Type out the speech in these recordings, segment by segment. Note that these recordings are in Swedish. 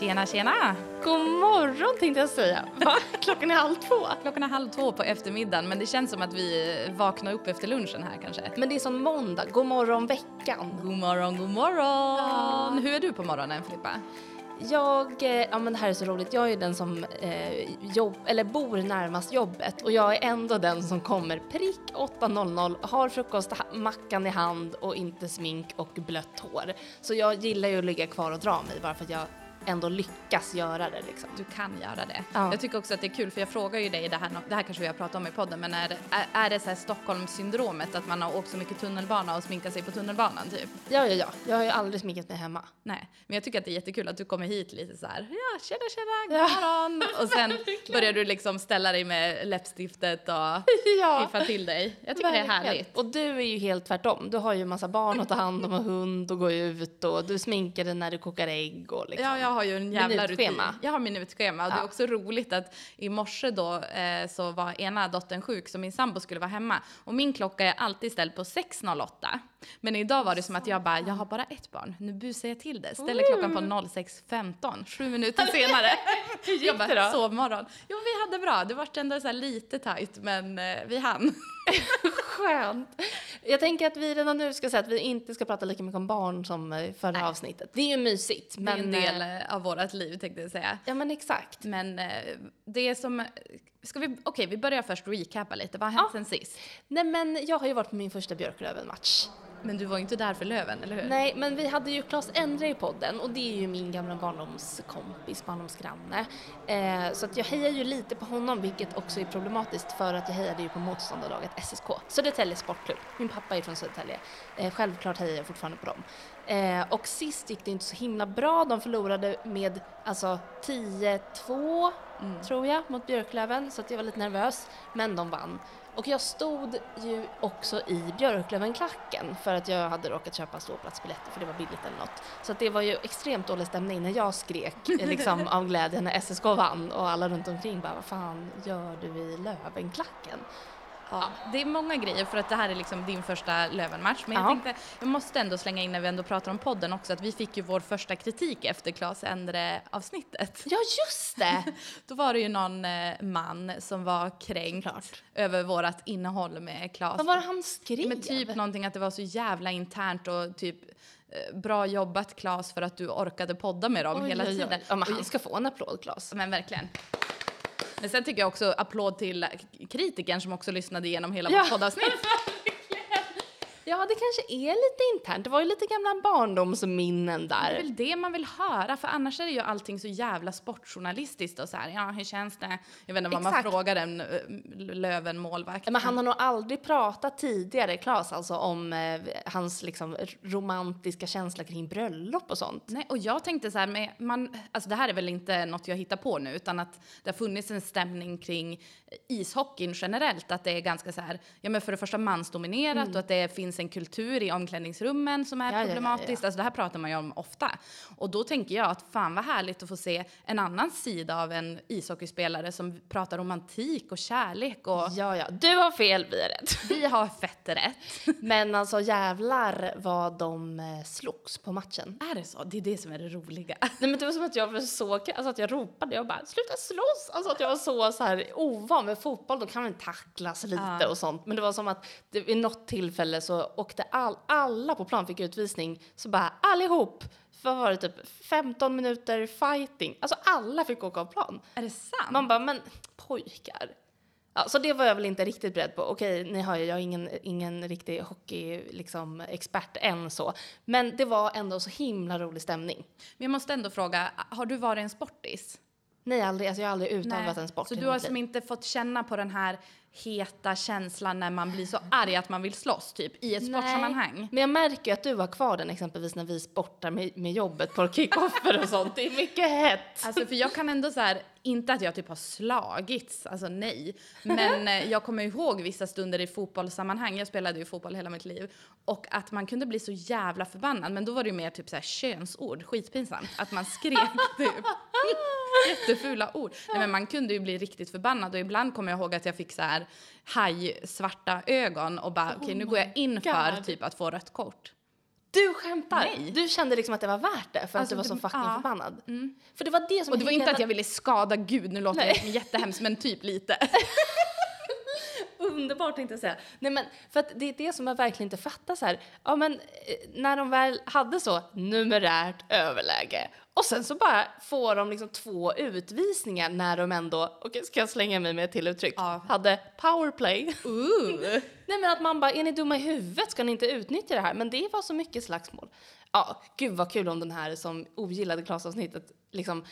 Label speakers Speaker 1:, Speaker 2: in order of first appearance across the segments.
Speaker 1: Tjena, tjena!
Speaker 2: God morgon tänkte jag säga. Va? Klockan är halv två.
Speaker 1: Klockan är halv två på eftermiddagen men det känns som att vi vaknar upp efter lunchen här kanske.
Speaker 2: Men det är som måndag. God morgon veckan.
Speaker 1: God morgon, god morgon! Hur är du på morgonen Filippa?
Speaker 2: Jag, eh, ja men det här är så roligt. Jag är den som eh, jobb, eller bor närmast jobbet och jag är ändå den som kommer prick 8.00, har frukostmackan i hand och inte smink och blött hår. Så jag gillar ju att ligga kvar och dra mig bara för att jag ändå lyckas göra det liksom.
Speaker 1: Du kan göra det.
Speaker 2: Ja.
Speaker 1: Jag tycker också att det är kul för jag frågar ju dig, det här, det här kanske vi har pratat om i podden, men är, är, är det så här Stockholmssyndromet att man har åkt så mycket tunnelbana och sminkat sig på tunnelbanan typ?
Speaker 2: Ja, ja, ja. Jag har ju aldrig sminkat mig hemma.
Speaker 1: Nej, men jag tycker att det är jättekul att du kommer hit lite så här, ja tjena tjena, god morgon. Och sen börjar du liksom ställa dig med läppstiftet och
Speaker 2: Ja.
Speaker 1: piffa till dig. Jag tycker det är
Speaker 2: Verkligen.
Speaker 1: härligt.
Speaker 2: Och du är ju helt tvärtom. Du har ju massa barn att ta hand om och hund och gå ut och du sminkar dig när du kokar ägg och liksom.
Speaker 1: Ja, jag har ju en jävla rutin. Jag har minutschema och det är
Speaker 2: Ja.
Speaker 1: också roligt att i morse då eh, så var ena dottern sjuk så min sambo skulle vara hemma och min klocka är alltid ställd på 6.08. Men idag var det som att jag bara, jag har bara ett barn, nu busar jag till det. Ställer klockan på 06.15, sju minuter senare.
Speaker 2: Hur gick
Speaker 1: jag bara,
Speaker 2: det då?
Speaker 1: sovmorgon. Jo, vi hade bra. Det var ändå så lite tajt, men eh, vi hann.
Speaker 2: Skönt. Jag tänker att vi redan nu ska säga att vi inte ska prata lika mycket om barn som förra
Speaker 1: Nej.
Speaker 2: avsnittet. Det är ju mysigt.
Speaker 1: Det är
Speaker 2: Men,
Speaker 1: en del
Speaker 2: eh,
Speaker 1: eh, av vårt liv tänkte jag säga.
Speaker 2: Ja men exakt.
Speaker 1: Men eh, det som, ska vi, okej vi börjar först recapa lite, vad har hänt sen sist?
Speaker 2: Nej men jag har ju varit på min första Björklöven-match.
Speaker 1: Men du var inte där för Löven, eller hur?
Speaker 2: Nej, men vi hade ju Claes Endre i podden och det är ju min gamla barndomskompis, barndomsgranne. Eh, så att jag hejar ju lite på honom, vilket också är problematiskt för att jag hejade ju på motståndarlaget SSK, Södertälje Sportklubb. Min pappa är från Södertälje. Eh, självklart hejar jag fortfarande på dem. Eh, och sist gick det inte så himla bra. De förlorade med alltså 10-2 tror jag mot Björklöven så att jag var lite nervös. Men de vann. Och jag stod ju också i Björklöven-klacken för att jag hade råkat köpa ståplatsbiljetter för det var billigt eller något. Så det var ju extremt dålig stämning när jag skrek eh, liksom, av glädje när SSK vann och alla runt omkring bara vad fan gör du i Löven-klacken?
Speaker 1: Ja, det är många grejer för att det här är liksom din första Löven-match. Men jag
Speaker 2: Ja.
Speaker 1: tänkte, jag måste ändå slänga in när vi ändå pratar om podden också att vi fick ju vår första kritik efter Claes Endre-avsnittet.
Speaker 2: Ja just det!
Speaker 1: Då var det ju någon eh, man som var kränkt
Speaker 2: Såklart.
Speaker 1: över vårt innehåll med Claes.
Speaker 2: Vad var det han skrev?
Speaker 1: Men typ någonting att det var så jävla internt och typ eh, bra jobbat Claes för att du orkade podda med dem
Speaker 2: Oj,
Speaker 1: hela
Speaker 2: oj, oj.
Speaker 1: tiden.
Speaker 2: Ja men han ska få en applåd Claes.
Speaker 1: Men verkligen. Men sen tycker jag också applåd till kritikern som också lyssnade igenom hela
Speaker 2: Ja.
Speaker 1: vårt poddavsnitt.
Speaker 2: Ja det kanske är lite internt, det var ju lite gamla barndomsminnen
Speaker 1: Det är
Speaker 2: där.
Speaker 1: väl det man vill höra, för annars är ju allting så jävla sportjournalistiskt och så här, ja hur känns det? Jag vet inte vad man frågar en uh, Löven-målvakt.
Speaker 2: Men han har nog aldrig pratat tidigare, Claes, alltså om eh, hans liksom, romantiska känsla kring bröllop och sånt.
Speaker 1: Nej, och jag tänkte så här, med, man, alltså det här är väl inte något jag hittar på nu, utan att det har funnits en stämning kring ishockeyn generellt, att det är ganska så här, ja men för det första mansdominerat och att det finns en kultur i omklädningsrummen som är.
Speaker 2: Ja, ja, ja,
Speaker 1: problematiskt.
Speaker 2: ja.
Speaker 1: Alltså det här pratar man ju om ofta. Och då tänker jag att fan vad härligt att få se en annan sida av en ishockeyspelare som pratar romantik och kärlek och
Speaker 2: Ja, ja, du har fel, vi är rätt.
Speaker 1: vi har fett rätt.
Speaker 2: Men alltså jävlar vad de eh, slogs på matchen.
Speaker 1: Är det så? Det är det som är det roliga.
Speaker 2: Nej men det var som att jag var så, alltså att jag ropade, jag bara sluta slåss! Alltså att jag var så, så här ovan med fotboll, då kan man tacklas lite
Speaker 1: Ja.
Speaker 2: och sånt. Men det var som att det, vid något tillfälle så åkte all, alla på plan fick utvisning, så bara allihop, vad var det typ 15 minuter fighting, alltså alla fick åka av plan.
Speaker 1: Är det sant?
Speaker 2: Man bara, men pojkar. Ja, så det var jag väl inte riktigt beredd på. Okej, ni hör ju, jag är ingen, ingen riktig hockey, liksom, expert än så. Men det var ändå så himla rolig stämning.
Speaker 1: Men jag måste ändå fråga, har du varit en sportis?
Speaker 2: Nej, aldrig, alltså jag har aldrig utövat
Speaker 1: Nej.
Speaker 2: en sport.
Speaker 1: Så du har som inte fått känna på den här heta känslan när man blir så arg att man vill slåss, typ, i ett sportsammanhang?
Speaker 2: Men jag märker att du har kvar den exempelvis när vi sportar med, med jobbet på kickoffer och sånt. Det är mycket hett.
Speaker 1: Alltså för jag kan ändå så här, inte att jag typ har slagits, alltså nej. Men eh, jag kommer ihåg vissa stunder i fotbollssammanhang, jag spelade ju fotboll hela mitt liv. Och att man kunde bli så jävla förbannad, men då var det ju mer typ så här könsord, skitpinsamt. Att man skrek typ jättefula ord. Nej men man kunde ju bli riktigt förbannad och ibland kommer jag ihåg att jag fick så här haj svarta ögon och bara okej nu går jag in för typ att få rött kort.
Speaker 2: Du skämtar?
Speaker 1: Nej.
Speaker 2: Du kände liksom att det var värt det för
Speaker 1: Alltså,
Speaker 2: att du var så
Speaker 1: det-
Speaker 2: fucking
Speaker 1: ja.
Speaker 2: förbannad?
Speaker 1: Mm.
Speaker 2: För det var det som
Speaker 1: Och det var inte att jag ville skada Gud, nu låter
Speaker 2: Nej.
Speaker 1: det jättehemskt, men typ lite.
Speaker 2: Underbart tänkte jag säga. Nej men för att det är det som jag verkligen inte fattar så här. Ja men eh, när de väl hade så numerärt överläge och sen så bara får de liksom två utvisningar när de ändå, okej ska jag slänga mig med ett till uttryck,
Speaker 1: Ja.
Speaker 2: hade powerplay.
Speaker 1: Ooh.
Speaker 2: Nej men att man bara, är ni dumma i huvudet? Ska ni inte utnyttja det här? Men det var så mycket slagsmål. Ja, gud vad kul om den här som ogillade klasavsnittet liksom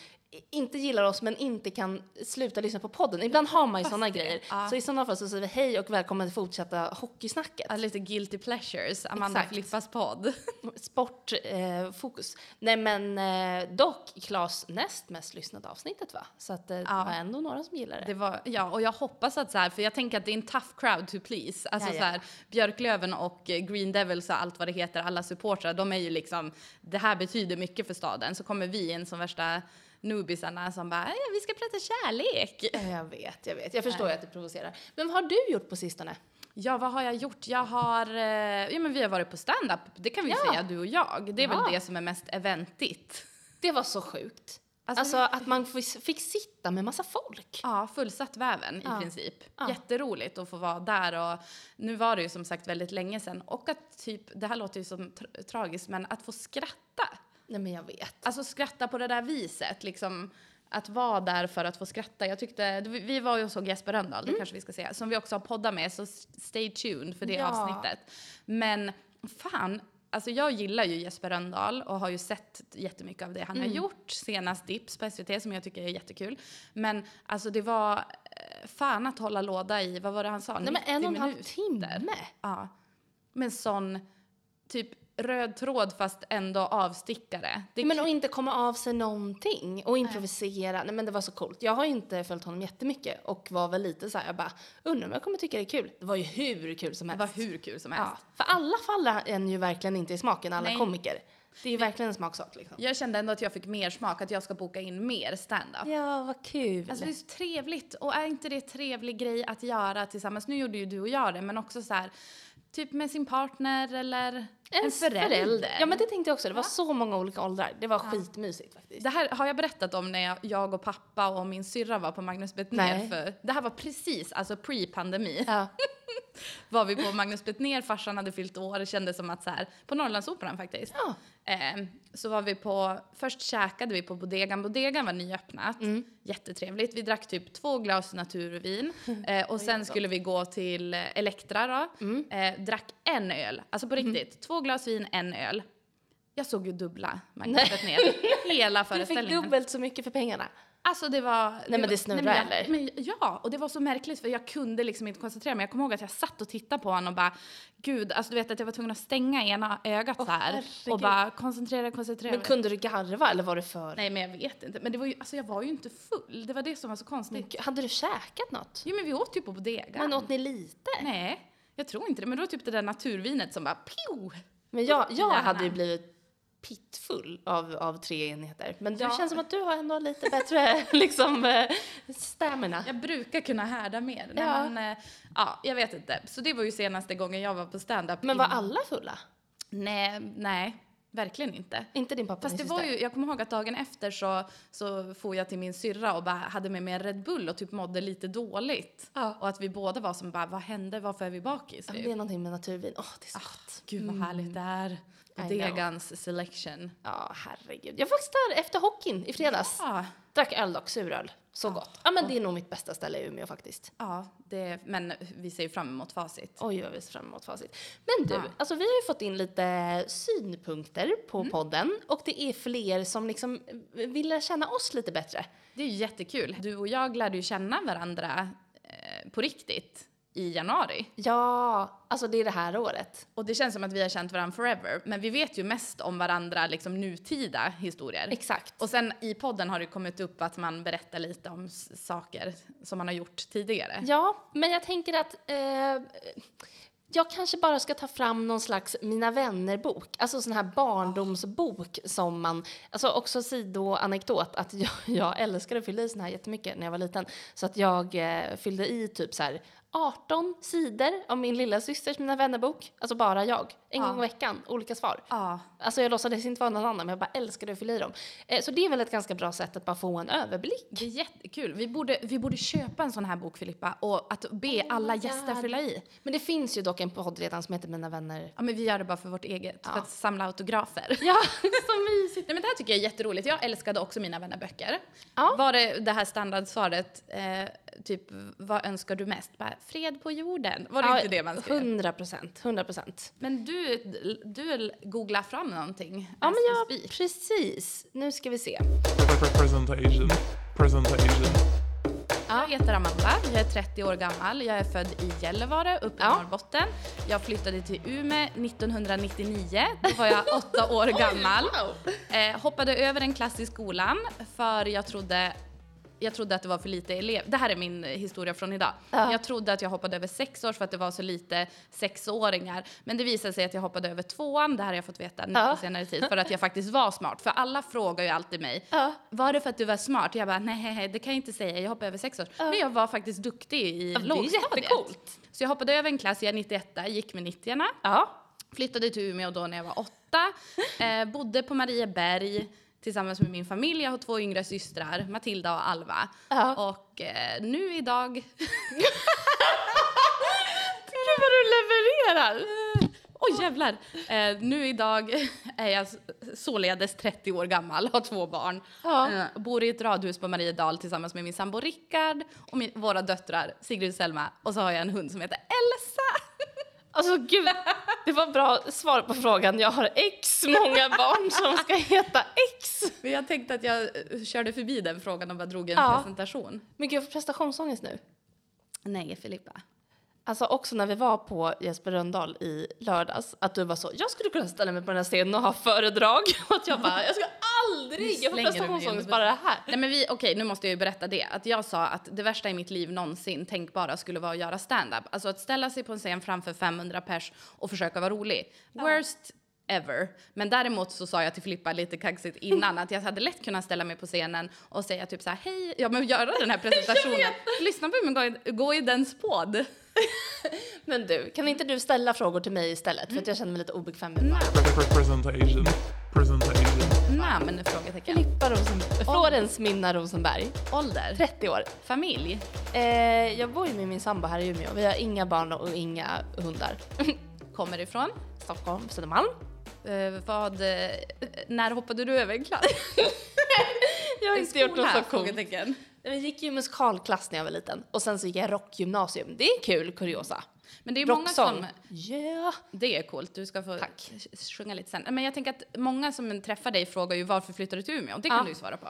Speaker 2: inte gillar oss men inte kan sluta lyssna på podden. Ibland har man ju sådana grejer.
Speaker 1: Ja.
Speaker 2: Så i sådana fall så säger vi hej och välkommen till fortsätta hockeysnacket.
Speaker 1: Ja, lite guilty pleasures, Amanda
Speaker 2: Exakt.
Speaker 1: Flippas podd.
Speaker 2: Sportfokus. Eh. Nej men eh, dock Klas näst mest lyssnade avsnittet va? Så att eh, det
Speaker 1: Ja.
Speaker 2: var ändå några som gillade det.
Speaker 1: Det var, ja, och jag hoppas att så här, för jag tänker att det är en tough crowd to please. Alltså så här, Björklöven och Green Devils och allt vad det heter, alla supportrar, de är ju liksom, det här betyder mycket för staden. Så kommer vi in som värsta noobisarna som bara, ja, vi ska prata kärlek.
Speaker 2: Ja, jag vet, jag vet. Jag förstår ju att det provocerar. Men vad har du gjort på sistone?
Speaker 1: Ja, vad har jag gjort? Jag har, eh, ja men vi har varit på stand-up, det kan vi
Speaker 2: Ja.
Speaker 1: säga, du och jag. Det är
Speaker 2: Ja.
Speaker 1: väl det som är mest eventigt.
Speaker 2: Det var så sjukt.
Speaker 1: Alltså,
Speaker 2: Alltså, att man fick, fick sitta med massa folk.
Speaker 1: Ja, fullsatt väven
Speaker 2: Ja.
Speaker 1: i princip.
Speaker 2: Ja.
Speaker 1: Jätteroligt att få vara där och nu var det ju som sagt väldigt länge sedan och att typ, det här låter ju som tra- tragiskt, men att få skratta.
Speaker 2: Nej men jag vet.
Speaker 1: Alltså skratta på det där viset, liksom att vara där för att få skratta. Jag tyckte, vi var ju och såg Jesper Rönndahl, det kanske vi ska säga, som vi också har poddat med, så stay tuned för det
Speaker 2: Ja.
Speaker 1: avsnittet. Men fan, alltså jag gillar ju Jesper Rönndahl och har ju sett jättemycket av det han har gjort, senast Dips på SVT som jag tycker är jättekul. Men alltså det var eh, fan att hålla låda i, vad var det han sa?
Speaker 2: Nej men en och en
Speaker 1: 90
Speaker 2: halv timme.
Speaker 1: Ja. Men sån typ röd tråd fast ändå avstickare. Det
Speaker 2: Men att inte komma av sig någonting och improvisera. Nej men det var så coolt. Jag har ju inte följt honom jättemycket och var väl lite så här, jag bara undrar om jag kommer tycka det är kul. Det var ju hur kul som
Speaker 1: det
Speaker 2: helst.
Speaker 1: var hur kul som helst.
Speaker 2: Ja, för alla faller en ju verkligen inte i smaken, alla
Speaker 1: Nej.
Speaker 2: komiker. Det är ju verkligen en smaksak liksom.
Speaker 1: Jag kände ändå att jag fick mer smak, att jag ska boka in mer stand-up.
Speaker 2: Ja, vad kul.
Speaker 1: Alltså det är så trevligt och är inte det en trevlig grej att göra tillsammans? Nu gjorde ju du och jag det, men också så här typ med sin partner eller en, förälder.
Speaker 2: Ja men det tänkte jag också, det var så många olika åldrar. Det var skitmysigt faktiskt.
Speaker 1: Det här har jag berättat om när jag, jag och pappa och min syrra var på Magnus Bettner.
Speaker 2: Nej.
Speaker 1: För det här var precis, alltså pre-pandemi.
Speaker 2: Ja.
Speaker 1: var vi på Magnus Bettner, farsan hade fyllt år, det kändes som att så här, på Norrlandsoperan faktiskt.
Speaker 2: Ja.
Speaker 1: Eh, så var vi på, först käkade vi på Bodegan, Bodegan var nyöppnat,
Speaker 2: Mm.
Speaker 1: jättetrevligt. Vi drack typ två glas naturvin eh, och sen skulle vi gå till Elektra då,
Speaker 2: Mm.
Speaker 1: eh, drack en öl, alltså på riktigt, två glas vin, en öl. Jag såg ju dubbla Magnus
Speaker 2: Nej.
Speaker 1: Bettner, hela
Speaker 2: Du fick
Speaker 1: föreställningen.
Speaker 2: dubbelt så mycket för pengarna.
Speaker 1: Alltså det var...
Speaker 2: men
Speaker 1: var-
Speaker 2: det
Speaker 1: men jag-
Speaker 2: eller?
Speaker 1: Men, ja, och det var så märkligt för jag kunde liksom inte koncentrera mig. Jag kommer ihåg att jag satt och tittade på honom och bara, gud, alltså du vet att jag var tvungen att stänga ena ögat så här.
Speaker 2: herregud.
Speaker 1: Och bara koncentrera, koncentrera.
Speaker 2: Men
Speaker 1: mig.
Speaker 2: kunde du garva eller var det för...
Speaker 1: Nej men jag vet inte. Men det var ju, alltså jag var ju inte full. Det var det som var så konstigt.
Speaker 2: Gud, Hade du käkat något?
Speaker 1: Jo men vi åt ju på Bodegan.
Speaker 2: Men åt ni lite?
Speaker 1: Nej, jag tror inte det. Men det var typ det där naturvinet som bara pio.
Speaker 2: Men jag, jag hade ju blivit pittfull av, av tre enheter. Men det
Speaker 1: Ja.
Speaker 2: känns som att du har ändå lite bättre liksom eh, stamina.
Speaker 1: Jag brukar kunna härda mer.
Speaker 2: Ja.
Speaker 1: Men, eh, ja, jag vet inte. Så det var ju senaste gången jag var på stand-up.
Speaker 2: Men var alla fulla?
Speaker 1: Nej, nej, verkligen inte.
Speaker 2: Inte din pappa
Speaker 1: Fast det var ju, jag kommer ihåg att dagen efter så, så får jag till min syrra och bara hade med mig en Red Bull och typ mådde lite dåligt.
Speaker 2: Ja.
Speaker 1: Och att vi båda var som bara, vad hände? Varför är vi bakis?
Speaker 2: Ja,
Speaker 1: Typ.
Speaker 2: Det är någonting med naturvin. Åh, det är så gott.
Speaker 1: Gud vad härligt det är. Degans selection.
Speaker 2: Ja, herregud. Jag var faktiskt där efter hockeyn i fredags.
Speaker 1: Ja,
Speaker 2: Drack öl dock, suröl. Så gott. Ja, men det är nog mitt bästa ställe i Umeå faktiskt.
Speaker 1: ja det, men vi ser ju fram emot facit.
Speaker 2: Oj, vad vi ser fram emot facit. Men du,
Speaker 1: Ja.
Speaker 2: alltså vi har ju fått in lite synpunkter på
Speaker 1: Mm.
Speaker 2: podden och det är fler som liksom vill lära känna oss lite bättre.
Speaker 1: Det är ju jättekul. Du och jag lärde ju känna varandra eh, på riktigt i januari.
Speaker 2: Ja, alltså det är det här året.
Speaker 1: Och det känns som att vi har känt varandra forever. Men vi vet ju mest om varandra liksom nutida historier.
Speaker 2: Exakt.
Speaker 1: Och sen i podden har det kommit upp att man berättar lite om saker som man har gjort tidigare.
Speaker 2: Ja, men jag tänker att eh, jag kanske bara ska ta fram någon slags Mina vänner-bok. Alltså sån här barndomsbok som man... Alltså också sidoanekdot att jag, jag älskade att fylla i sån här jättemycket när jag var liten. Så att jag eh, fyllde i typ så här 18 sidor om min lilla systers Mina vännerbok. Alltså bara jag. En
Speaker 1: Ja.
Speaker 2: gång i veckan, olika svar.
Speaker 1: Ja.
Speaker 2: Alltså jag låtsades inte vara någon annan men jag bara älskade att fylla i dem. Eh, så det är väl ett ganska bra sätt att bara få en överblick.
Speaker 1: Det är jättekul. Vi borde, vi borde köpa en sån här bok Filippa och att be alla
Speaker 2: my
Speaker 1: gäster
Speaker 2: God.
Speaker 1: fylla i.
Speaker 2: Men det finns ju dock en podd redan som heter Mina vänner.
Speaker 1: Ja men vi gör det bara för vårt eget, för
Speaker 2: Ja.
Speaker 1: att samla autografer.
Speaker 2: Ja, så mysigt.
Speaker 1: Nej men det här tycker jag är jätteroligt. Jag älskade också mina vännerböcker.
Speaker 2: Ja.
Speaker 1: Var det det här standardsvaret, eh, typ vad önskar du mest? Bara, fred på jorden. Var det inte det man skrev?
Speaker 2: 100 procent, 100 procent.
Speaker 1: Men du, du googlar fram någonting.
Speaker 2: Ja men ja,
Speaker 1: speak.
Speaker 2: precis. Nu ska vi se.
Speaker 3: Presentation. Presentation.
Speaker 1: Jag heter Amanda, jag är 30 år gammal, jag är född i Gällivare uppe i
Speaker 2: Ja.
Speaker 1: Norrbotten. Jag flyttade till Umeå 1999, då var jag åtta år gammal. Eh, hoppade över en klass i skolan för jag trodde jag trodde att det var för lite elev. Det här är min historia från idag.
Speaker 2: Ja.
Speaker 1: Jag trodde att jag hoppade över sex års för att det var så lite sexåringar. Men det visade sig att jag hoppade över tvåan, det här har jag fått veta nu
Speaker 2: Ja.
Speaker 1: på senare tid, för att jag faktiskt var smart. För alla frågar ju alltid mig,
Speaker 2: Ja.
Speaker 1: var det för att du var smart? Jag bara, nej det kan jag inte säga, jag hoppade över sex års. Men jag var faktiskt duktig i
Speaker 2: Ja,
Speaker 1: lågstadiet. Så jag hoppade över en klass, jag är 91, gick med 90
Speaker 2: Ja.
Speaker 1: Flyttade till Umeå då när jag var åtta. Eh, bodde på Marieberg tillsammans med min familj. Jag har två yngre systrar, Matilda och Alva.
Speaker 2: Ja.
Speaker 1: Och eh, nu idag...
Speaker 2: Gud vad du levererar!
Speaker 1: Oj jävlar! Eh, nu idag är jag således 30 år gammal, har två barn.
Speaker 2: Ja.
Speaker 1: Eh, bor i ett radhus på Mariedal tillsammans med min sambo Rickard och min, våra döttrar Sigrid och Selma. Och så har jag en hund som heter Elsa.
Speaker 2: Alltså gud, det var bra svar på frågan. Jag har x många barn som ska heta X.
Speaker 1: Men jag tänkte att jag eh, körde förbi den frågan och bara drog en
Speaker 2: Ja.
Speaker 1: presentation.
Speaker 2: Men gud, jag får prestationsångest nu.
Speaker 1: Nej, Filippa.
Speaker 2: Alltså också när vi var på Jesper Rönndahl i lördags, att du var så, jag skulle kunna ställa mig på den här scenen och ha föredrag. Och att jag bara, jag ska jag får prestationsångest bara det här.
Speaker 1: Nej men vi, okej nu måste jag ju berätta det. Att jag sa att det värsta i mitt liv någonsin tänkbara skulle vara att göra stand-up. Alltså att ställa sig på en scen framför 500 pers och försöka vara rolig. Worst ever. Men däremot så sa jag till Filippa lite kaxigt innan att jag hade lätt kunnat ställa mig på scenen och säga typ så här hej, ja men göra den här presentationen. Lyssna på mig, gå i, gå i den spåd.
Speaker 2: Men du, kan inte du ställa frågor till mig istället? För att jag känner mig lite obekväm med det.
Speaker 3: Presentation. Presentation.
Speaker 1: Namn? Frågetecken.
Speaker 2: Filippa Rosenberg, Florens Minna Rosenberg,
Speaker 1: Ålder?
Speaker 2: 30 år.
Speaker 1: Familj?
Speaker 2: Eh, jag bor ju med min sambo här i Umeå. Vi har inga barn och inga hundar.
Speaker 1: Kommer ifrån?
Speaker 2: Stockholm, Södermalm.
Speaker 1: Eh, vad, eh, när hoppade du över en klass?
Speaker 2: Jag har inte gjort något så coolt. Jag gick ju musikalklass när jag var liten och sen så gick jag rockgymnasium. Det är kul, kuriosa.
Speaker 1: Men det är många
Speaker 2: Rocksång.
Speaker 1: som...
Speaker 2: Yeah.
Speaker 1: Det är coolt, du ska få
Speaker 2: Tack.
Speaker 1: sjunga lite sen. Men jag tänker att många som träffar dig frågar ju varför flyttar du till Umeå? Det kan
Speaker 2: Ja.
Speaker 1: du ju svara på.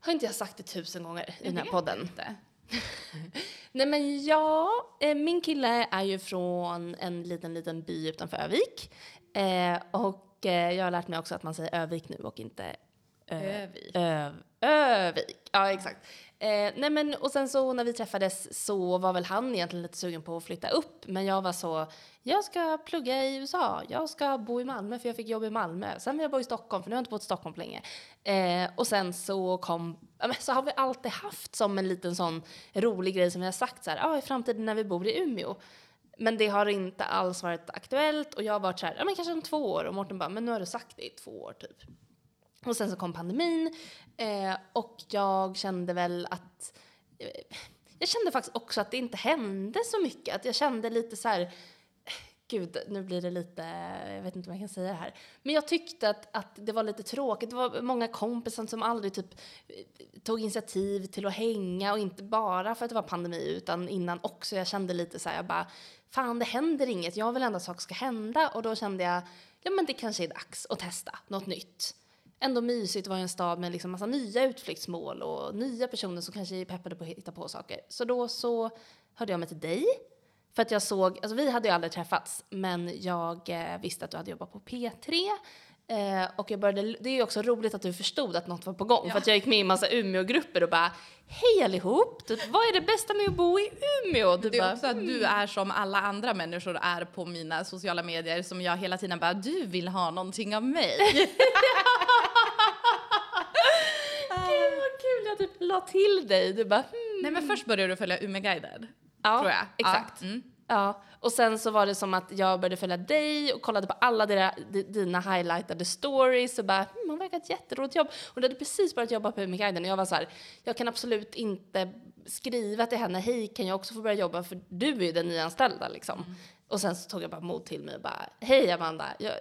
Speaker 2: Har inte jag sagt det tusen gånger i den här podden?
Speaker 1: Inte.
Speaker 2: Nej men ja, eh, min kille är ju från en liten, liten by utanför Övik. Eh, och eh, jag har lärt mig också att man säger Övik nu och inte Ö-
Speaker 1: Övik.
Speaker 2: Öv, Övik. Ja, exakt. Eh, nej men och sen så när vi träffades så var väl han egentligen lite sugen på att flytta upp. Men jag var så, jag ska plugga i USA, jag ska bo i Malmö för jag fick jobb i Malmö. Sen vill jag bo i Stockholm för nu har jag inte bott i Stockholm på länge. Eh, och sen så kom, så har vi alltid haft som en liten sån rolig grej som vi har sagt så här, ja i framtiden när vi bor i Umeå. Men det har inte alls varit aktuellt och jag har varit så här, ja men kanske om två år och Mårten bara, men nu har du sagt det i två år typ. Och sen så kom pandemin eh, och jag kände väl att eh, jag kände faktiskt också att det inte hände så mycket. Att jag kände lite så här, gud, nu blir det lite, jag vet inte om jag kan säga det här. Men jag tyckte att, att det var lite tråkigt. Det var många kompisar som aldrig typ eh, tog initiativ till att hänga och inte bara för att det var pandemi utan innan också. Jag kände lite så här, jag bara, fan det händer inget. Jag vill ändå att saker ska hända och då kände jag, ja men det kanske är dags att testa något nytt ändå mysigt att vara i en stad med liksom massa nya utflyktsmål och nya personer som kanske är peppade på att hitta på saker. Så då så hörde jag mig till dig. För att jag såg, alltså vi hade ju aldrig träffats, men jag eh, visste att du hade jobbat på P3. Eh, och jag började, det är ju också roligt att du förstod att något var på gång. För att jag gick med i en massa Umeå-grupper och bara Hej allihop! Typ, vad är det bästa med att bo i Umeå? Du
Speaker 1: Det
Speaker 2: bara,
Speaker 1: är också att du är som alla andra människor är på mina sociala medier som jag hela tiden bara, du vill ha någonting av mig.
Speaker 2: Gud vad kul! Jag typ la till dig. Du bara hmm.
Speaker 1: Nej men först började du följa Umeguiden.
Speaker 2: Ja,
Speaker 1: tror jag.
Speaker 2: exakt.
Speaker 1: Ja, mm.
Speaker 2: Ja, och sen så var det som att jag började följa dig och kollade på alla dina, di- dina highlightade stories och bara hmm, hon verkar ha ett jätteroligt jobb. Hon hade precis börjat jobba på Umeguiden och jag var så här, jag kan absolut inte skriva till henne, hej kan jag också få börja jobba för du är ju den nyanställda liksom.
Speaker 1: Mm.
Speaker 2: Och sen så tog jag bara mod till mig och bara, hej Amanda, jag,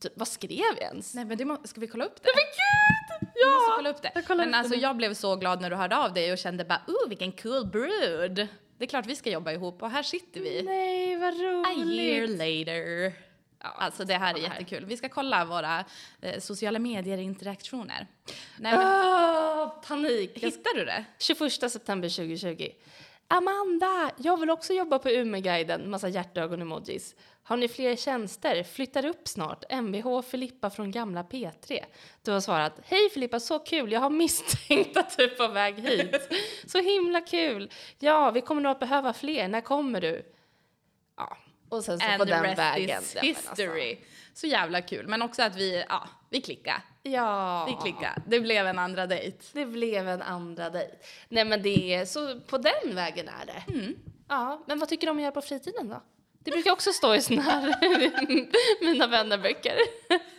Speaker 2: typ, vad skrev jag ens?
Speaker 1: Nej men det må, ska vi kolla upp det?
Speaker 2: Men gud!
Speaker 1: Vi måste
Speaker 2: Ja!
Speaker 1: kolla upp det.
Speaker 2: Jag kollar
Speaker 1: Men
Speaker 2: upp det
Speaker 1: alltså
Speaker 2: nu.
Speaker 1: jag blev så glad när du hörde av dig och kände bara oh vilken cool brud. Det är klart vi ska jobba ihop och här sitter vi.
Speaker 2: Nej, vad
Speaker 1: A year
Speaker 2: roligt!
Speaker 1: later. Ja, alltså det här är jättekul. Vi ska kolla våra eh, sociala medier-interaktioner. Nej, men,
Speaker 2: Ah, panik!
Speaker 1: Hittar du det?
Speaker 2: 21 september 2020. Amanda, jag vill också jobba på Umeguiden. Massa hjärtögon-emojis. Har ni fler tjänster? Flyttar upp snart. Mvh Filippa från gamla P3. Du har svarat, hej Filippa, så kul. Jag har misstänkt att du är på väg hit. så himla kul. Ja, vi kommer nog att behöva fler. När kommer du? Ja, och sen så på
Speaker 1: And the
Speaker 2: den
Speaker 1: rest
Speaker 2: vägen.
Speaker 1: is
Speaker 2: alltså.
Speaker 1: history. Så jävla kul. Men också att vi, ja, vi klickade.
Speaker 2: Ja.
Speaker 1: Vi klickade. Det blev en andra dejt.
Speaker 2: Det blev en andra dejt. Nej men det är så på den vägen är det.
Speaker 1: Mm.
Speaker 2: Ja, men vad tycker du om att göra på fritiden då? Det brukar också stå i såna här mina vännerböcker.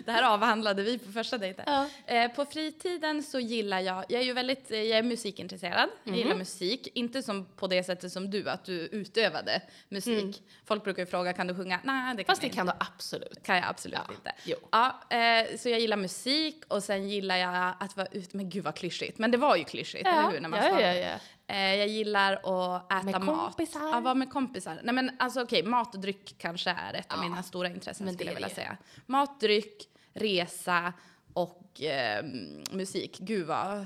Speaker 1: Det här avhandlade vi på första dejten.
Speaker 2: Ja.
Speaker 1: Eh, på fritiden så gillar jag, jag är ju väldigt, eh, jag är musikintresserad. Jag
Speaker 2: Mhm.
Speaker 1: gillar musik, inte som på det sättet som du, att du utövade musik. Folk brukar ju fråga, kan du sjunga? Nej, det kan
Speaker 2: Mm. Fast
Speaker 1: jag
Speaker 2: det kan
Speaker 1: inte.
Speaker 2: du absolut.
Speaker 1: kan jag absolut
Speaker 2: Ja,
Speaker 1: inte.
Speaker 2: jo.
Speaker 1: Ja, eh, så jag gillar musik och sen gillar jag att vara ute, men gud vad klyschigt, men det var ju klyschigt, eller hur? När man
Speaker 2: ja, ja, ja.
Speaker 1: Eh, jag gillar att äta
Speaker 2: Med
Speaker 1: mat.
Speaker 2: kompisar.
Speaker 1: Ja, vara med kompisar. Nej men alltså okej, mat och dryck kanske är ett av
Speaker 2: Ja,
Speaker 1: mina stora intressen
Speaker 2: men
Speaker 1: skulle jag vilja
Speaker 2: det.
Speaker 1: säga. Mat, dryck, resa och eh, musik. Gud vad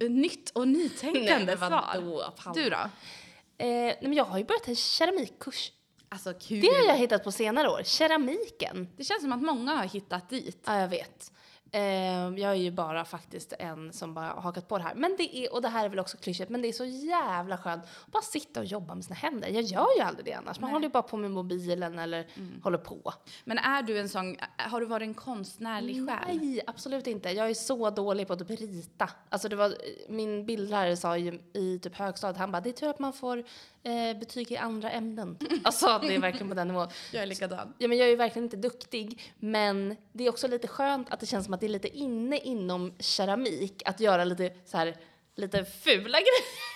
Speaker 1: nytt och nytänkande
Speaker 2: Nej,
Speaker 1: svar.
Speaker 2: Paula?
Speaker 1: Du då?
Speaker 2: Eh, nej, men jag har ju börjat en keramikkurs.
Speaker 1: Alltså.
Speaker 2: Det har jag hittat på senare år. Keramiken.
Speaker 1: Det känns som att många har hittat dit.
Speaker 2: Ja, jag vet. Eh, jag är ju bara faktiskt en som bara har hakat på det här. Men det är, och det här är väl också klyschigt, men det är så jävla skönt att bara sitta och jobba med sina händer. Jag gör ju aldrig det annars. Man håller ju bara på med mobilen eller håller på.
Speaker 1: Men är du en sån, har du varit en konstnärlig själ?
Speaker 2: Nej, absolut inte. Jag är så dålig på att typ rita. Alltså det var, min bildlärare sa ju i typ högstadiet, han bara, det är tur att man får eh, betyg i andra ämnen. alltså det är verkligen på den nivån.
Speaker 1: Jag är likadan.
Speaker 2: Ja, men jag är ju verkligen inte duktig, men det är också lite skönt att det känns som att det är lite inne inom keramik att göra lite så här, lite fula grejer.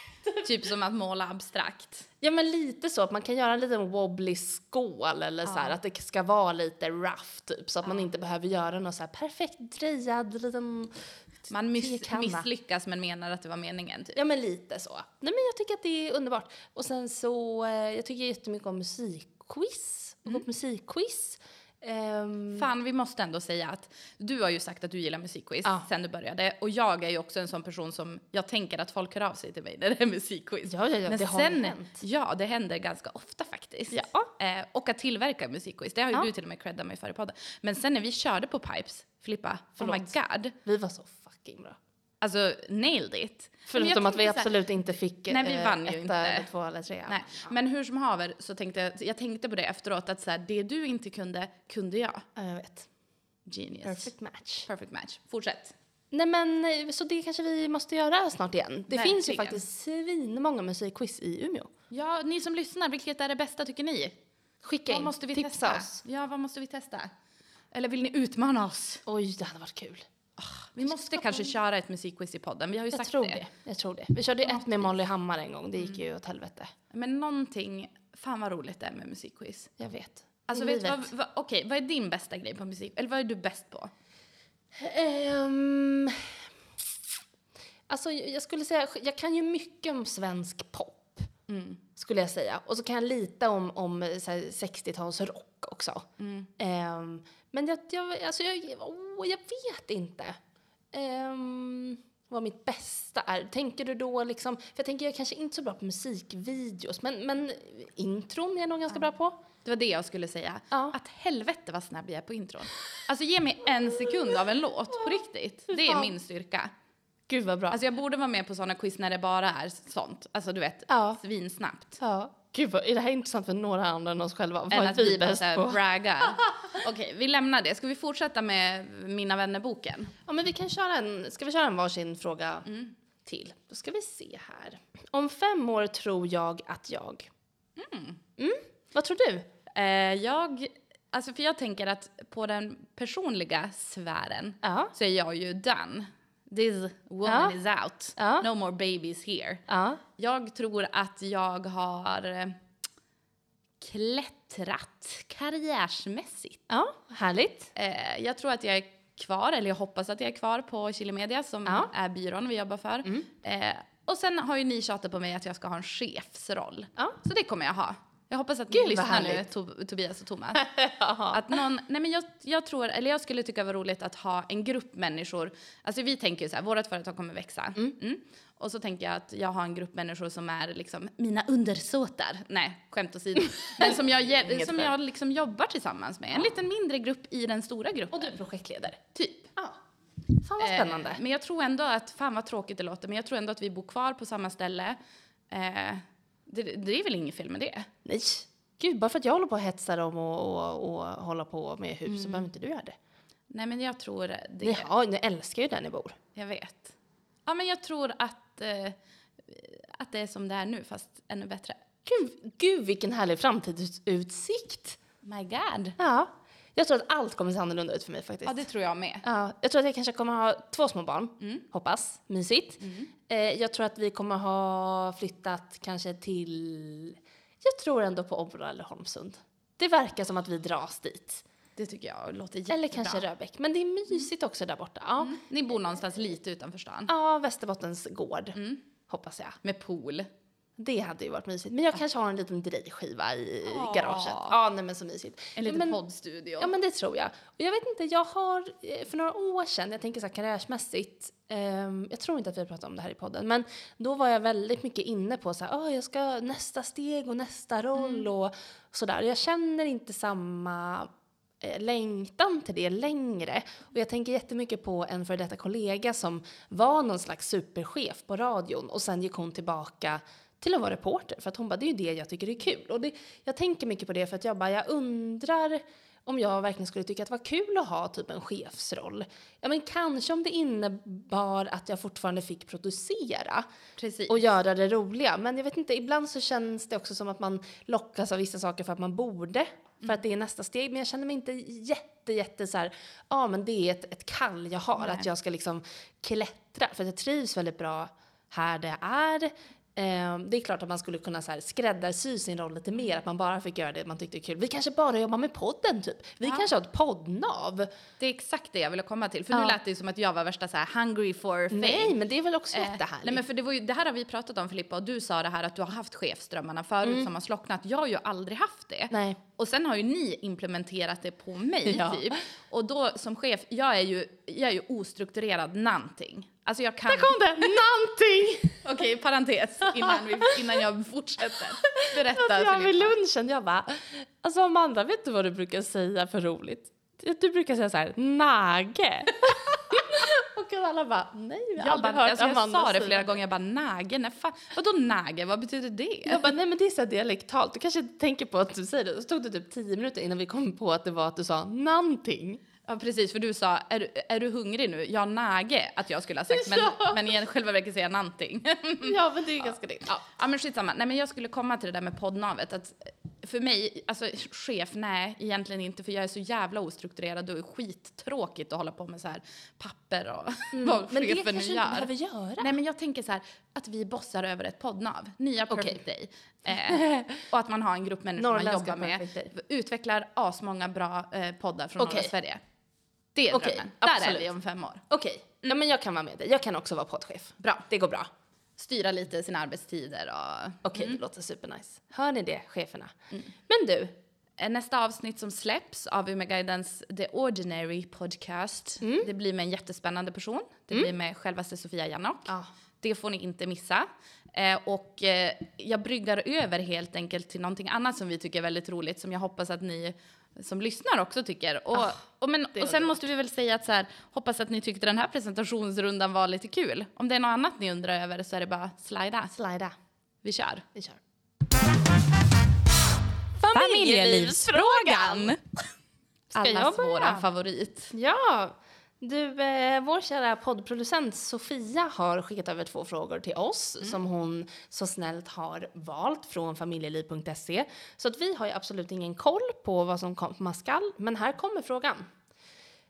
Speaker 1: Typ som att måla abstrakt.
Speaker 2: Ja, men lite så att man kan göra en liten wobbly skål eller så här, att det ska vara lite rough typ så att man inte behöver göra någon så här perfekt drejad liten
Speaker 1: Man miss, misslyckas men menar att det var meningen typ.
Speaker 2: Ja, men lite så. Nej, men jag tycker att det är underbart. Och sen så, eh, jag tycker jättemycket om musikquiz. Och på musikquiz. Ehm,
Speaker 1: Fan, vi måste ändå säga att du har ju sagt att du gillar musikquiz
Speaker 2: Ja.
Speaker 1: sen du började. Och jag är ju också en sån person som, jag tänker att folk hör av sig till mig när det är musikquiz.
Speaker 2: Ja, ja, ja,
Speaker 1: Men
Speaker 2: det har
Speaker 1: sen,
Speaker 2: hänt.
Speaker 1: Ja, det händer ganska ofta faktiskt.
Speaker 2: Ja.
Speaker 1: Eh, och att tillverka musikquiz, det har ju
Speaker 2: Ja.
Speaker 1: du till och med creddat mig för i podden. Men sen när vi körde på Pipes, Filippa, oh my god.
Speaker 2: vi var så fucking bra.
Speaker 1: Alltså, nailed it.
Speaker 2: Förutom att vi
Speaker 1: så här-
Speaker 2: absolut inte fick
Speaker 1: Nej, vi
Speaker 2: eh,
Speaker 1: vann ju
Speaker 2: etta
Speaker 1: inte.
Speaker 2: eller två eller tre.
Speaker 1: Nej, men hur som haver så tänkte jag, jag tänkte på det efteråt att så här, det du inte kunde, kunde jag.
Speaker 2: Ja, jag vet.
Speaker 1: Genius.
Speaker 2: Perfect match.
Speaker 1: Perfect match. Fortsätt.
Speaker 2: Nej men eh, så det kanske vi måste göra snart igen. Det finns ju faktiskt svinmånga musikquiz i Umeå.
Speaker 1: Ja, ni som lyssnar, vilket är det bästa tycker ni?
Speaker 2: Skicka
Speaker 1: Vad
Speaker 2: in,
Speaker 1: måste vi
Speaker 2: tipsa
Speaker 1: testa?
Speaker 2: oss.
Speaker 1: Ja, vad måste vi testa? Eller vill ni utmana oss?
Speaker 2: Oj, det hade varit kul.
Speaker 1: Vi måste kanske köra ett musikquiz i podden, vi har ju
Speaker 2: Jag
Speaker 1: sagt
Speaker 2: tror
Speaker 1: det.
Speaker 2: det. Jag tror det. Vi körde ett med Molly Hammar en gång, det gick ju åt helvete.
Speaker 1: Men någonting, fan vad roligt det är med musikquiz.
Speaker 2: Jag vet.
Speaker 1: Alltså vet vad, vad, okej, vad är din bästa grej på musik? Eller vad är du bäst på?
Speaker 2: Ehm, alltså jag skulle säga, jag kan ju mycket om svensk pop. Skulle jag säga. Och så kan jag lite om, om så här 60-talsrock också. Ehm, men jag, jag, alltså jag, åh, jag vet inte. Ehm, vad mitt bästa är. Tänker du då liksom, för jag tänker jag är kanske inte så bra på musikvideos, men, men intron är jag nog ganska bra på.
Speaker 1: Det var det jag skulle säga.
Speaker 2: Ja.
Speaker 1: Att helvete vad snabb jag är på intron. Alltså ge mig en sekund av en låt, på riktigt. Det är min styrka.
Speaker 2: Gud vad bra.
Speaker 1: Alltså jag borde vara med på sådana quiz när det bara är sånt. Alltså du vet,
Speaker 2: Ja.
Speaker 1: svinsnabbt.
Speaker 2: ja. Gud vad, är det här intressant för några andra än oss själva?
Speaker 1: Än att vi bara
Speaker 2: på?
Speaker 1: braggar. Okej, vi lämnar det. Ska vi fortsätta med Mina vänner-boken?
Speaker 2: Ja, men vi kan köra en, ska vi köra en varsin fråga? till. Då ska vi se här. Om fem år tror jag att jag... Mm. Vad tror du?
Speaker 1: Eh, jag, alltså för jag tänker att på den personliga sfären
Speaker 2: Ja.
Speaker 1: så är jag ju done. This woman
Speaker 2: Ja.
Speaker 1: is out.
Speaker 2: Ja.
Speaker 1: No more babies here.
Speaker 2: Ja.
Speaker 1: Jag tror att jag har eh, klättrat karriärsmässigt.
Speaker 2: Ja, härligt.
Speaker 1: Eh, jag tror att jag är kvar, eller jag hoppas att jag är kvar på Chile Media som
Speaker 2: Ja. Mm.
Speaker 1: är byrån vi jobbar för. Eh, och sen har ju ni tjatat på mig att jag ska ha en chefsroll. Så det kommer jag ha. Jag hoppas att
Speaker 2: Gud,
Speaker 1: ni lyssnar nu, Tobias och Thomas. Att någon, nej men jag, jag tror, eller jag skulle tycka det var roligt att ha en grupp människor. Alltså vi tänker ju så här, vårt företag kommer växa. Mm. Och så tänker jag att jag har en grupp människor som är liksom mina undersåtar. Nej, skämt åsido. Men som jag, ge- som jag liksom jobbar tillsammans med. En liten mindre grupp i den stora gruppen.
Speaker 2: Och du är projektledare.
Speaker 1: Typ.
Speaker 2: Ja. Fan vad spännande.
Speaker 1: Eh, men jag tror ändå att, fan vad tråkigt det låter, men jag tror ändå att vi bor kvar på samma ställe. Eh, det, det är väl inget fel med det?
Speaker 2: Nej. Gud, bara för att jag håller på och hetsar om och, och, och hålla på med hus så behöver inte du göra det.
Speaker 1: Nej men jag tror det.
Speaker 2: Ni, har, ni älskar ju där ni bor.
Speaker 1: Jag vet. Ja men jag tror att, eh, att det är som det är nu fast ännu bättre.
Speaker 2: Gud, gud vilken härlig framtidsutsikt.
Speaker 1: My God.
Speaker 2: Ja. Jag tror att allt kommer se annorlunda ut för mig faktiskt.
Speaker 1: Ja det tror jag med.
Speaker 2: Ja, jag tror att jag kanske kommer ha två små barn. Hoppas. Mysigt. Eh, jag tror att vi kommer ha flyttat kanske till... Jag tror ändå på Obbola eller Holmsund. Det verkar som att vi dras dit.
Speaker 1: Det tycker jag låter jättebra.
Speaker 2: Eller kanske Röbäck. Men det är mysigt också där borta. Ja,
Speaker 1: Ni bor någonstans lite utanför stan.
Speaker 2: ja Västerbottens gård. Hoppas jag.
Speaker 1: Med pool.
Speaker 2: Det hade ju varit mysigt. Men jag kanske har en liten drejskiva i garaget. Ja, nej men så mysigt.
Speaker 1: En liten
Speaker 2: men,
Speaker 1: poddstudio.
Speaker 2: Ja men det tror jag. Och jag vet inte, jag har eh, för några år sedan, jag tänker så här karriärsmässigt, ehm, jag tror inte att vi har pratat om det här i podden, men då var jag väldigt mycket inne på så här, "Åh, jag ska nästa steg och nästa roll och sådär. Jag känner inte samma eh, längtan till det längre. Och jag tänker jättemycket på en för detta kollega som var någon slags superchef på radion och sen gick hon tillbaka till att vara reporter för att hon bara, det är ju det jag tycker är kul. Och det, jag tänker mycket på det för att jag bara, jag undrar om jag verkligen skulle tycka att det var kul att ha typ en chefsroll. Ja men kanske om det innebar att jag fortfarande fick producera
Speaker 1: Precis.
Speaker 2: och göra det roliga. Men jag vet inte, ibland så känns det också som att man lockas av vissa saker för att man borde. För att det är nästa steg. Men jag känner mig inte jätte, jätte så ja men det är ett, ett kall jag har.
Speaker 1: Nej.
Speaker 2: Att jag ska liksom klättra. För att jag trivs väldigt bra här det är. Eh, det är klart att man skulle kunna så här skräddarsy sin roll lite mer. Att man bara fick göra det man tyckte är kul. Vi kanske bara jobbar med podden typ. Vi
Speaker 1: Ja.
Speaker 2: kanske har ett poddnav.
Speaker 1: Det är exakt det jag ville komma till. För nu
Speaker 2: Ja.
Speaker 1: lät det ju som att jag var värsta så här hungry for fame.
Speaker 2: Nej, men det är väl också
Speaker 1: Eh,
Speaker 2: jättehärligt.
Speaker 1: nej men för det, var ju, det här har vi pratat om Filippa och du sa det här att du har haft chefsdrömmarna förut som har slocknat. Jag har ju aldrig haft det.
Speaker 2: Mm. Nej.
Speaker 1: Och sen har ju ni implementerat det på mig
Speaker 2: Ja.
Speaker 1: typ. Och då som chef, jag är ju, jag är ju ostrukturerad någonting. Alltså jag kan...
Speaker 2: Där kom det! Någonting!
Speaker 1: Okej, parentes innan, vi, innan jag fortsätter. Berätta
Speaker 2: Att jag vid lunchen, jag bara, alltså Amanda, vet du vad du brukar säga för roligt? Du brukar säga så här, nage. och alla bara, nej, vi har
Speaker 1: Jag,
Speaker 2: aldrig
Speaker 1: bara,
Speaker 2: hört
Speaker 1: alltså jag
Speaker 2: Amanda
Speaker 1: sa det flera gånger, jag bara nage, nej fan, vadå nage, vad betyder det?
Speaker 2: Jag bara, nej men det är så dialektalt. Du kanske tänker på att du säger det. Så stod det typ tio minuter innan vi kom på att det var att du sa någonting.
Speaker 1: Ja precis, för du sa, är du, är du hungrig nu? Ja, nage, att jag skulle ha sagt, men,
Speaker 2: Ja.
Speaker 1: men i själva verket säger jag någonting.
Speaker 2: Ja, men det är ju ganska det.
Speaker 1: Ja, ja men skitsamma. Nej men jag skulle komma till det där med poddnavet. Att för mig, alltså chef, nej egentligen inte för jag är så jävla ostrukturerad och är skittråkigt att hålla på med så här papper och vad
Speaker 2: Mm. Men det
Speaker 1: chefen
Speaker 2: kanske du inte
Speaker 1: gör.
Speaker 2: behöver göra.
Speaker 1: Nej men jag tänker så här att vi bossar över ett poddnav, nya Perfect. Day. Eh, och att man har en grupp människor man
Speaker 2: Norrländska
Speaker 1: jobbar med,
Speaker 2: Perfect Day.
Speaker 1: utvecklar asmånga bra eh, poddar från
Speaker 2: Okej.
Speaker 1: norra Sverige. Det är
Speaker 2: Okej,
Speaker 1: drömmen. Där är
Speaker 2: absolut.
Speaker 1: vi om fem år.
Speaker 2: Okej, ja, men jag kan vara med dig. Jag kan också vara poddchef.
Speaker 1: Bra.
Speaker 2: Det går bra.
Speaker 1: Styra lite sina arbetstider och
Speaker 2: Okej, det låter supernice. Hör ni det, cheferna?
Speaker 1: Mm.
Speaker 2: Men du,
Speaker 1: Eh, Nästa avsnitt som släpps av Umeguidens The Ordinary Podcast, det blir med en jättespännande person. Det blir med självaste Sofia Jannok.
Speaker 2: Ja.
Speaker 1: Det får ni inte missa. Eh, och eh, jag bryggar över helt enkelt till någonting annat som vi tycker är väldigt roligt, som jag hoppas att ni som lyssnar också tycker. Och, och, men, och sen måste vi väl säga att så här, hoppas att ni tyckte den här presentationsrundan var lite kul. Om det är något annat ni undrar över så är det bara slida.
Speaker 2: slida.
Speaker 1: Vi kör.
Speaker 2: Vi kör.
Speaker 1: Familjelivsfrågan!
Speaker 2: Ska jag
Speaker 1: Allas våran favorit.
Speaker 2: Ja, Du, eh, vår kära poddproducent Sofia har skickat över två frågor till oss som hon så snällt har valt från familjeliv.se. Så att vi har ju absolut ingen koll på vad som komma skall, men här kommer frågan.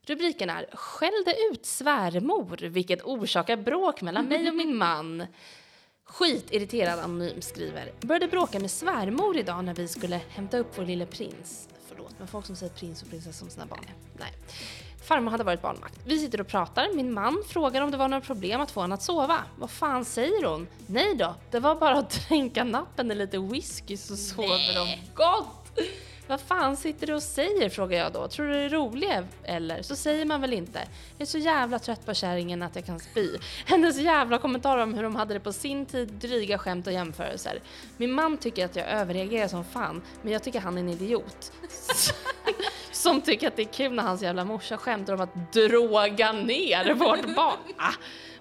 Speaker 2: Rubriken är Skällde ut svärmor, vilket orsakar bråk mellan mig och min man. Skitirriterad anonym skriver. Började bråka med svärmor idag när vi skulle hämta upp vår lille prins. Förlåt, men folk som säger prins och prinsessa som sina barn. Nej. Farmor hade varit barnvakt. Vi sitter och pratar. Min man frågar om det var några problem att få honom att sova. Vad fan säger hon? Nej då, det var bara att dränka nappen i lite whisky så sover de gott. Vad fan sitter du och säger? frågar jag då. Tror du det är roligt eller? Så säger man väl inte. Jag är så jävla trött på kärringen att jag kan spy. Hennes jävla kommentarer om hur de hade det på sin tid, dryga skämt och jämförelser. Min man tycker att jag överreagerar som fan, men jag tycker han är en idiot. Som tycker att det är kul när hans jävla morsa skämtar om att droga ner vårt barn. Ah,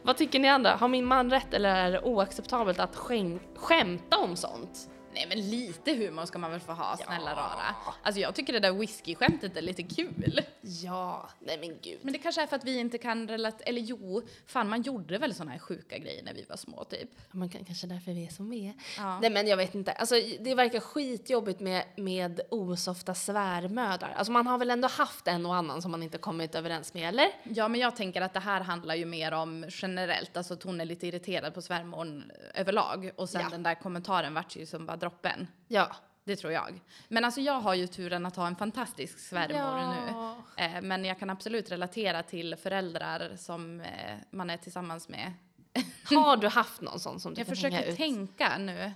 Speaker 2: vad tycker ni andra? Har min man rätt eller är det oacceptabelt att skäm- skämta om sånt?
Speaker 1: Nej men lite humor ska man väl få ha, snälla rara. Alltså jag tycker det där whisky-skämtet är lite kul.
Speaker 2: Ja, nej men gud.
Speaker 1: Men det kanske är för att vi inte kan relatera, eller jo, fan man gjorde väl såna här sjuka grejer när vi var små typ.
Speaker 2: Man kan, kanske därför vi är som vi är.
Speaker 1: Ja.
Speaker 2: Nej men jag vet inte. Alltså, det verkar skitjobbigt med, med osofta svärmödrar. Alltså man har väl ändå haft en och annan som man inte kommit överens med, eller?
Speaker 1: Ja men jag tänker att det här handlar ju mer om generellt, alltså att hon är lite irriterad på svärmor överlag. Och sen
Speaker 2: Ja.
Speaker 1: den där kommentaren vart ju som bara droppen.
Speaker 2: Ja.
Speaker 1: Det tror jag. Men alltså jag har ju turen att ha en fantastisk svärmor
Speaker 2: Ja.
Speaker 1: nu. Eh, men jag kan absolut relatera till föräldrar som eh, man är tillsammans med.
Speaker 2: Har du haft någon sån som du
Speaker 1: Jag
Speaker 2: kan
Speaker 1: försöker
Speaker 2: hänga ut?
Speaker 1: tänka nu.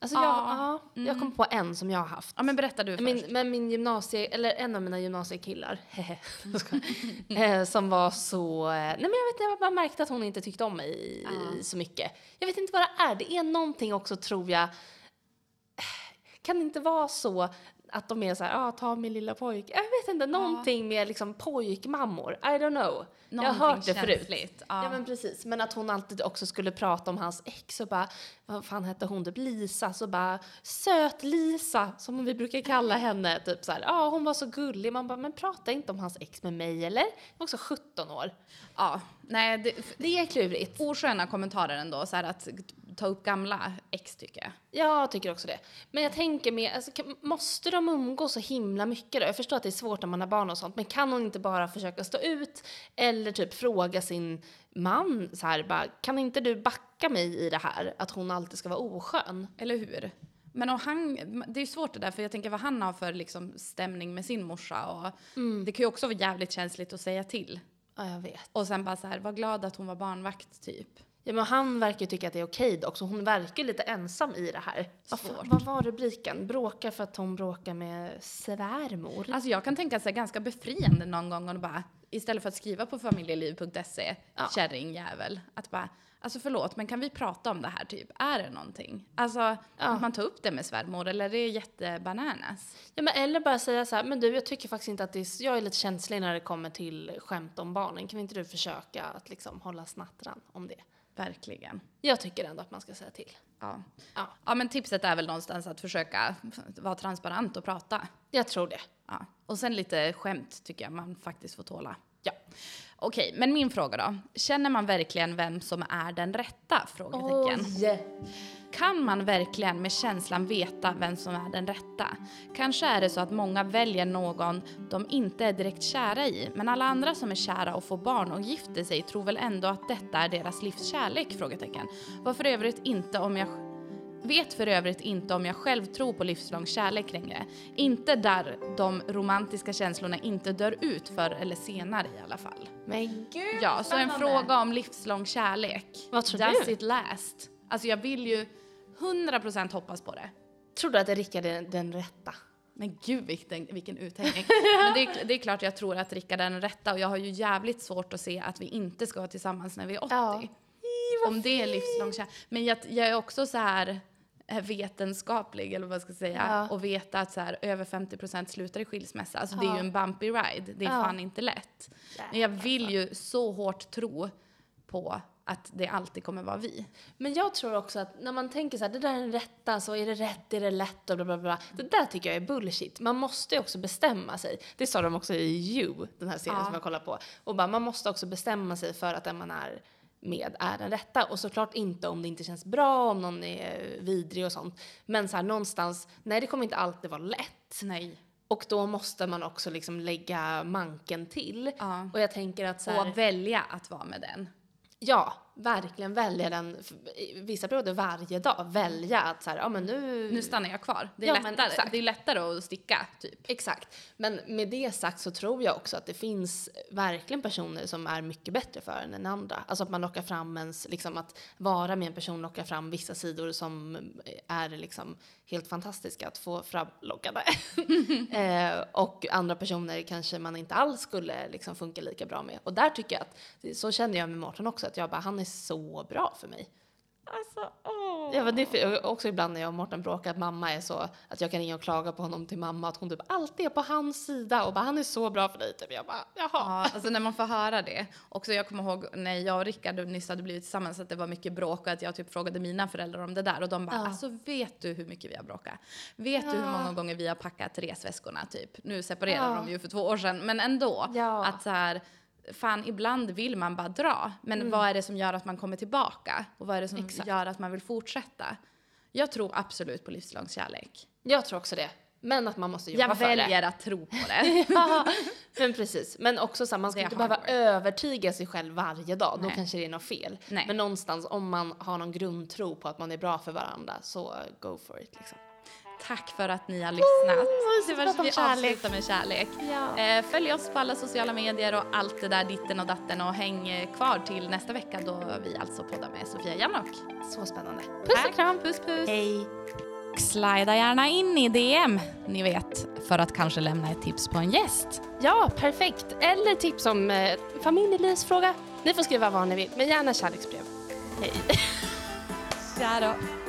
Speaker 2: Alltså jag,
Speaker 1: Ja.
Speaker 2: ja, jag kom på en som jag har haft.
Speaker 1: Ja men berätta du först.
Speaker 2: Min, men min gymnasie, eller en av mina gymnasiekillar, jag skojar, eh, som var så, eh, nej men jag vet inte, jag bara märkte att hon inte tyckte om mig i, i så mycket. Jag vet inte vad det är, det är någonting också tror jag, kan det inte vara så att de är så här, ah, ta min lilla pojk. Jag vet inte, någonting med liksom pojkmammor, I don't know. Jag har hört det förut. Ja.
Speaker 1: Ja.
Speaker 2: men precis, men att hon alltid också skulle prata om hans ex och bara, vad fan hette hon, typ Lisa, så bara söt-Lisa som vi brukar kalla henne, typ så här, ja hon var så gullig, man bara, men prata inte om hans ex med mig eller? Jag var också 17 år.
Speaker 1: ja. Nej, det,
Speaker 2: Det är klurigt.
Speaker 1: osköna kommentarer ändå, så här att ta upp gamla ex tycker jag.
Speaker 2: Jag tycker också det. Men jag tänker med, alltså, måste de umgås så himla mycket då? Jag förstår att det är svårt när man har barn och sånt, men kan hon inte bara försöka stå ut eller typ fråga sin man så här bara, kan inte du backa mig i det här? Att hon alltid ska vara oskön?
Speaker 1: Eller hur? Men och han, det är ju svårt det där, för jag tänker vad han har för liksom, stämning med sin morsa. Och Det kan ju också vara jävligt känsligt att säga till.
Speaker 2: Ja, jag vet.
Speaker 1: Och sen bara så här, var glad att hon var barnvakt typ.
Speaker 2: Ja, men han verkar ju tycka att det är okej dock, så hon verkar lite ensam i det här. Vad, vad var rubriken? Bråkar för att hon bråkar med svärmor?
Speaker 1: Alltså jag kan tänka sig ganska befriande någon gång och bara, istället för att skriva på familjeliv.se,
Speaker 2: Ja.
Speaker 1: kärringjävel, att bara, alltså förlåt, men kan vi prata om det här typ? Är det någonting? Alltså, att man tar upp det med svärmor, eller är det jättebananas?
Speaker 2: Ja, men eller bara säga så här, men du jag tycker faktiskt inte att det är, jag är lite känslig när det kommer till skämt om barnen. Kan inte du försöka att liksom hålla snattran om det?
Speaker 1: Verkligen.
Speaker 2: Jag tycker ändå att man ska säga till.
Speaker 1: Ja.
Speaker 2: Ja,
Speaker 1: ja, men tipset är väl någonstans att försöka vara transparent och prata.
Speaker 2: jag tror det.
Speaker 1: Ja. Och sen lite skämt tycker jag man faktiskt får tåla.
Speaker 2: Ja.
Speaker 1: Okej, men min fråga då. Känner man verkligen vem som är den rätta? Frågetecken. Kan man verkligen med känslan veta vem som är den rätta? Kanske är det så att många väljer någon de inte är direkt kära i, men alla andra som är kära och får barn och gifter sig tror väl ändå att detta är deras livs kärlek? Frågetecken. Var för övrigt inte om jag Vet för övrigt inte om jag själv tror på livslång kärlek längre. Inte där de romantiska känslorna inte dör ut förr eller senare i alla fall.
Speaker 2: Men gud
Speaker 1: Ja, så en fråga om livslång kärlek.
Speaker 2: Vad tror
Speaker 1: Does
Speaker 2: du?
Speaker 1: it last? Alltså jag vill ju 100% hoppas på det.
Speaker 2: Tror du att Rickard är den rätta?
Speaker 1: Men gud vilken, vilken uthängning. Men det är, det är klart jag tror att Rickard är den rätta och jag har ju jävligt svårt att se att vi inte ska vara tillsammans när vi är 80.
Speaker 2: Ja.
Speaker 1: Om det är livslång kärlek. Men jag, jag är också så här vetenskaplig eller vad jag ska säga
Speaker 2: Ja.
Speaker 1: och veta att så här, över 50% slutar i skilsmässa. Alltså det är
Speaker 2: Ja.
Speaker 1: ju en bumpy ride. Det är
Speaker 2: Ja.
Speaker 1: fan inte lätt. Men jag vill ju så hårt tro på att det alltid kommer vara vi.
Speaker 2: Men jag tror också att när man tänker så här, det där är den rätta, så är det rätt, är det lätt och bla bla bla. Det där tycker jag är bullshit. Man måste ju också bestämma sig. Det sa de också i You, den här serien
Speaker 1: Ja.
Speaker 2: som jag kollar på. Och bara, man måste också bestämma sig för att den man är med är den rätta. Och såklart inte om det inte känns bra, om någon är vidrig och sånt. Men så här någonstans, nej det kommer inte alltid vara lätt.
Speaker 1: Nej.
Speaker 2: Och då måste man också liksom lägga manken till.
Speaker 1: Ja.
Speaker 2: Och jag tänker att så här,
Speaker 1: Och välja att vara med den.
Speaker 2: Ja, verkligen välja den, vissa perioder varje dag, välja att så här, ja men nu...
Speaker 1: Nu stannar jag kvar. Det är,
Speaker 2: Ja,
Speaker 1: lättare. det är lättare att sticka, typ.
Speaker 2: Exakt. Men med det sagt så tror jag också att det finns verkligen personer som är mycket bättre för en än andra. Alltså att man lockar fram ens, liksom att vara med en person lockar fram vissa sidor som är liksom helt fantastiska att få framlockade. eh, och andra personer kanske man inte alls skulle liksom funka lika bra med. Och där tycker jag att, så känner jag med Mårten också, att jag bara, han är så bra för mig.
Speaker 1: Alltså, åh.
Speaker 2: Ja, men det är också ibland när jag och Mårten bråkar att mamma är så att jag kan ringa och klaga på honom till mamma att hon typ alltid är på hans sida och bara han är så bra för dig typ. Jag bara jaha.
Speaker 1: Ja, alltså när man får höra det. Också jag kommer ihåg när jag och Rickard nyss hade blivit tillsammans att det var mycket bråk och att jag typ frågade mina föräldrar om det där och de bara
Speaker 2: Ja.
Speaker 1: alltså vet du hur mycket vi har bråkat? Vet du hur
Speaker 2: Ja.
Speaker 1: många gånger vi har packat resväskorna typ? Nu separerade
Speaker 2: Ja.
Speaker 1: de ju för två år sedan men ändå.
Speaker 2: Ja.
Speaker 1: Att så här, fan ibland vill man bara dra men vad är det som gör att man kommer tillbaka? Och vad är det som
Speaker 2: Exakt.
Speaker 1: gör att man vill fortsätta? Jag tror absolut på livslång kärlek.
Speaker 2: Jag tror också det. Men att man måste jobba
Speaker 1: Jag
Speaker 2: för det.
Speaker 1: väljer att tro på det.
Speaker 2: Ja, men precis. Men också så här, man ska
Speaker 1: Det
Speaker 2: inte behöva
Speaker 1: work.
Speaker 2: övertyga sig själv varje dag. Då
Speaker 1: Nej.
Speaker 2: kanske det är något fel.
Speaker 1: Nej.
Speaker 2: Men någonstans om man har någon grundtro på att man är bra för varandra så go for it liksom.
Speaker 1: Tack för att ni har lyssnat.
Speaker 2: så
Speaker 1: Det var vi avslutar med kärlek.
Speaker 2: Ja.
Speaker 1: Eh, följ oss på alla sociala medier och allt det där ditten och datten och häng eh, kvar till nästa vecka då vi alltså poddar med Sofia Jannok.
Speaker 2: Så spännande.
Speaker 1: Puss och kram, puss puss.
Speaker 2: Hej.
Speaker 1: Slida gärna in i DM, ni vet, för att kanske lämna ett tips på en gäst.
Speaker 2: Ja, perfekt. Eller tips om eh, familjelivsfråga. Ni får skriva vad ni vill, men gärna kärleksbrev. Hej.
Speaker 1: Tja då.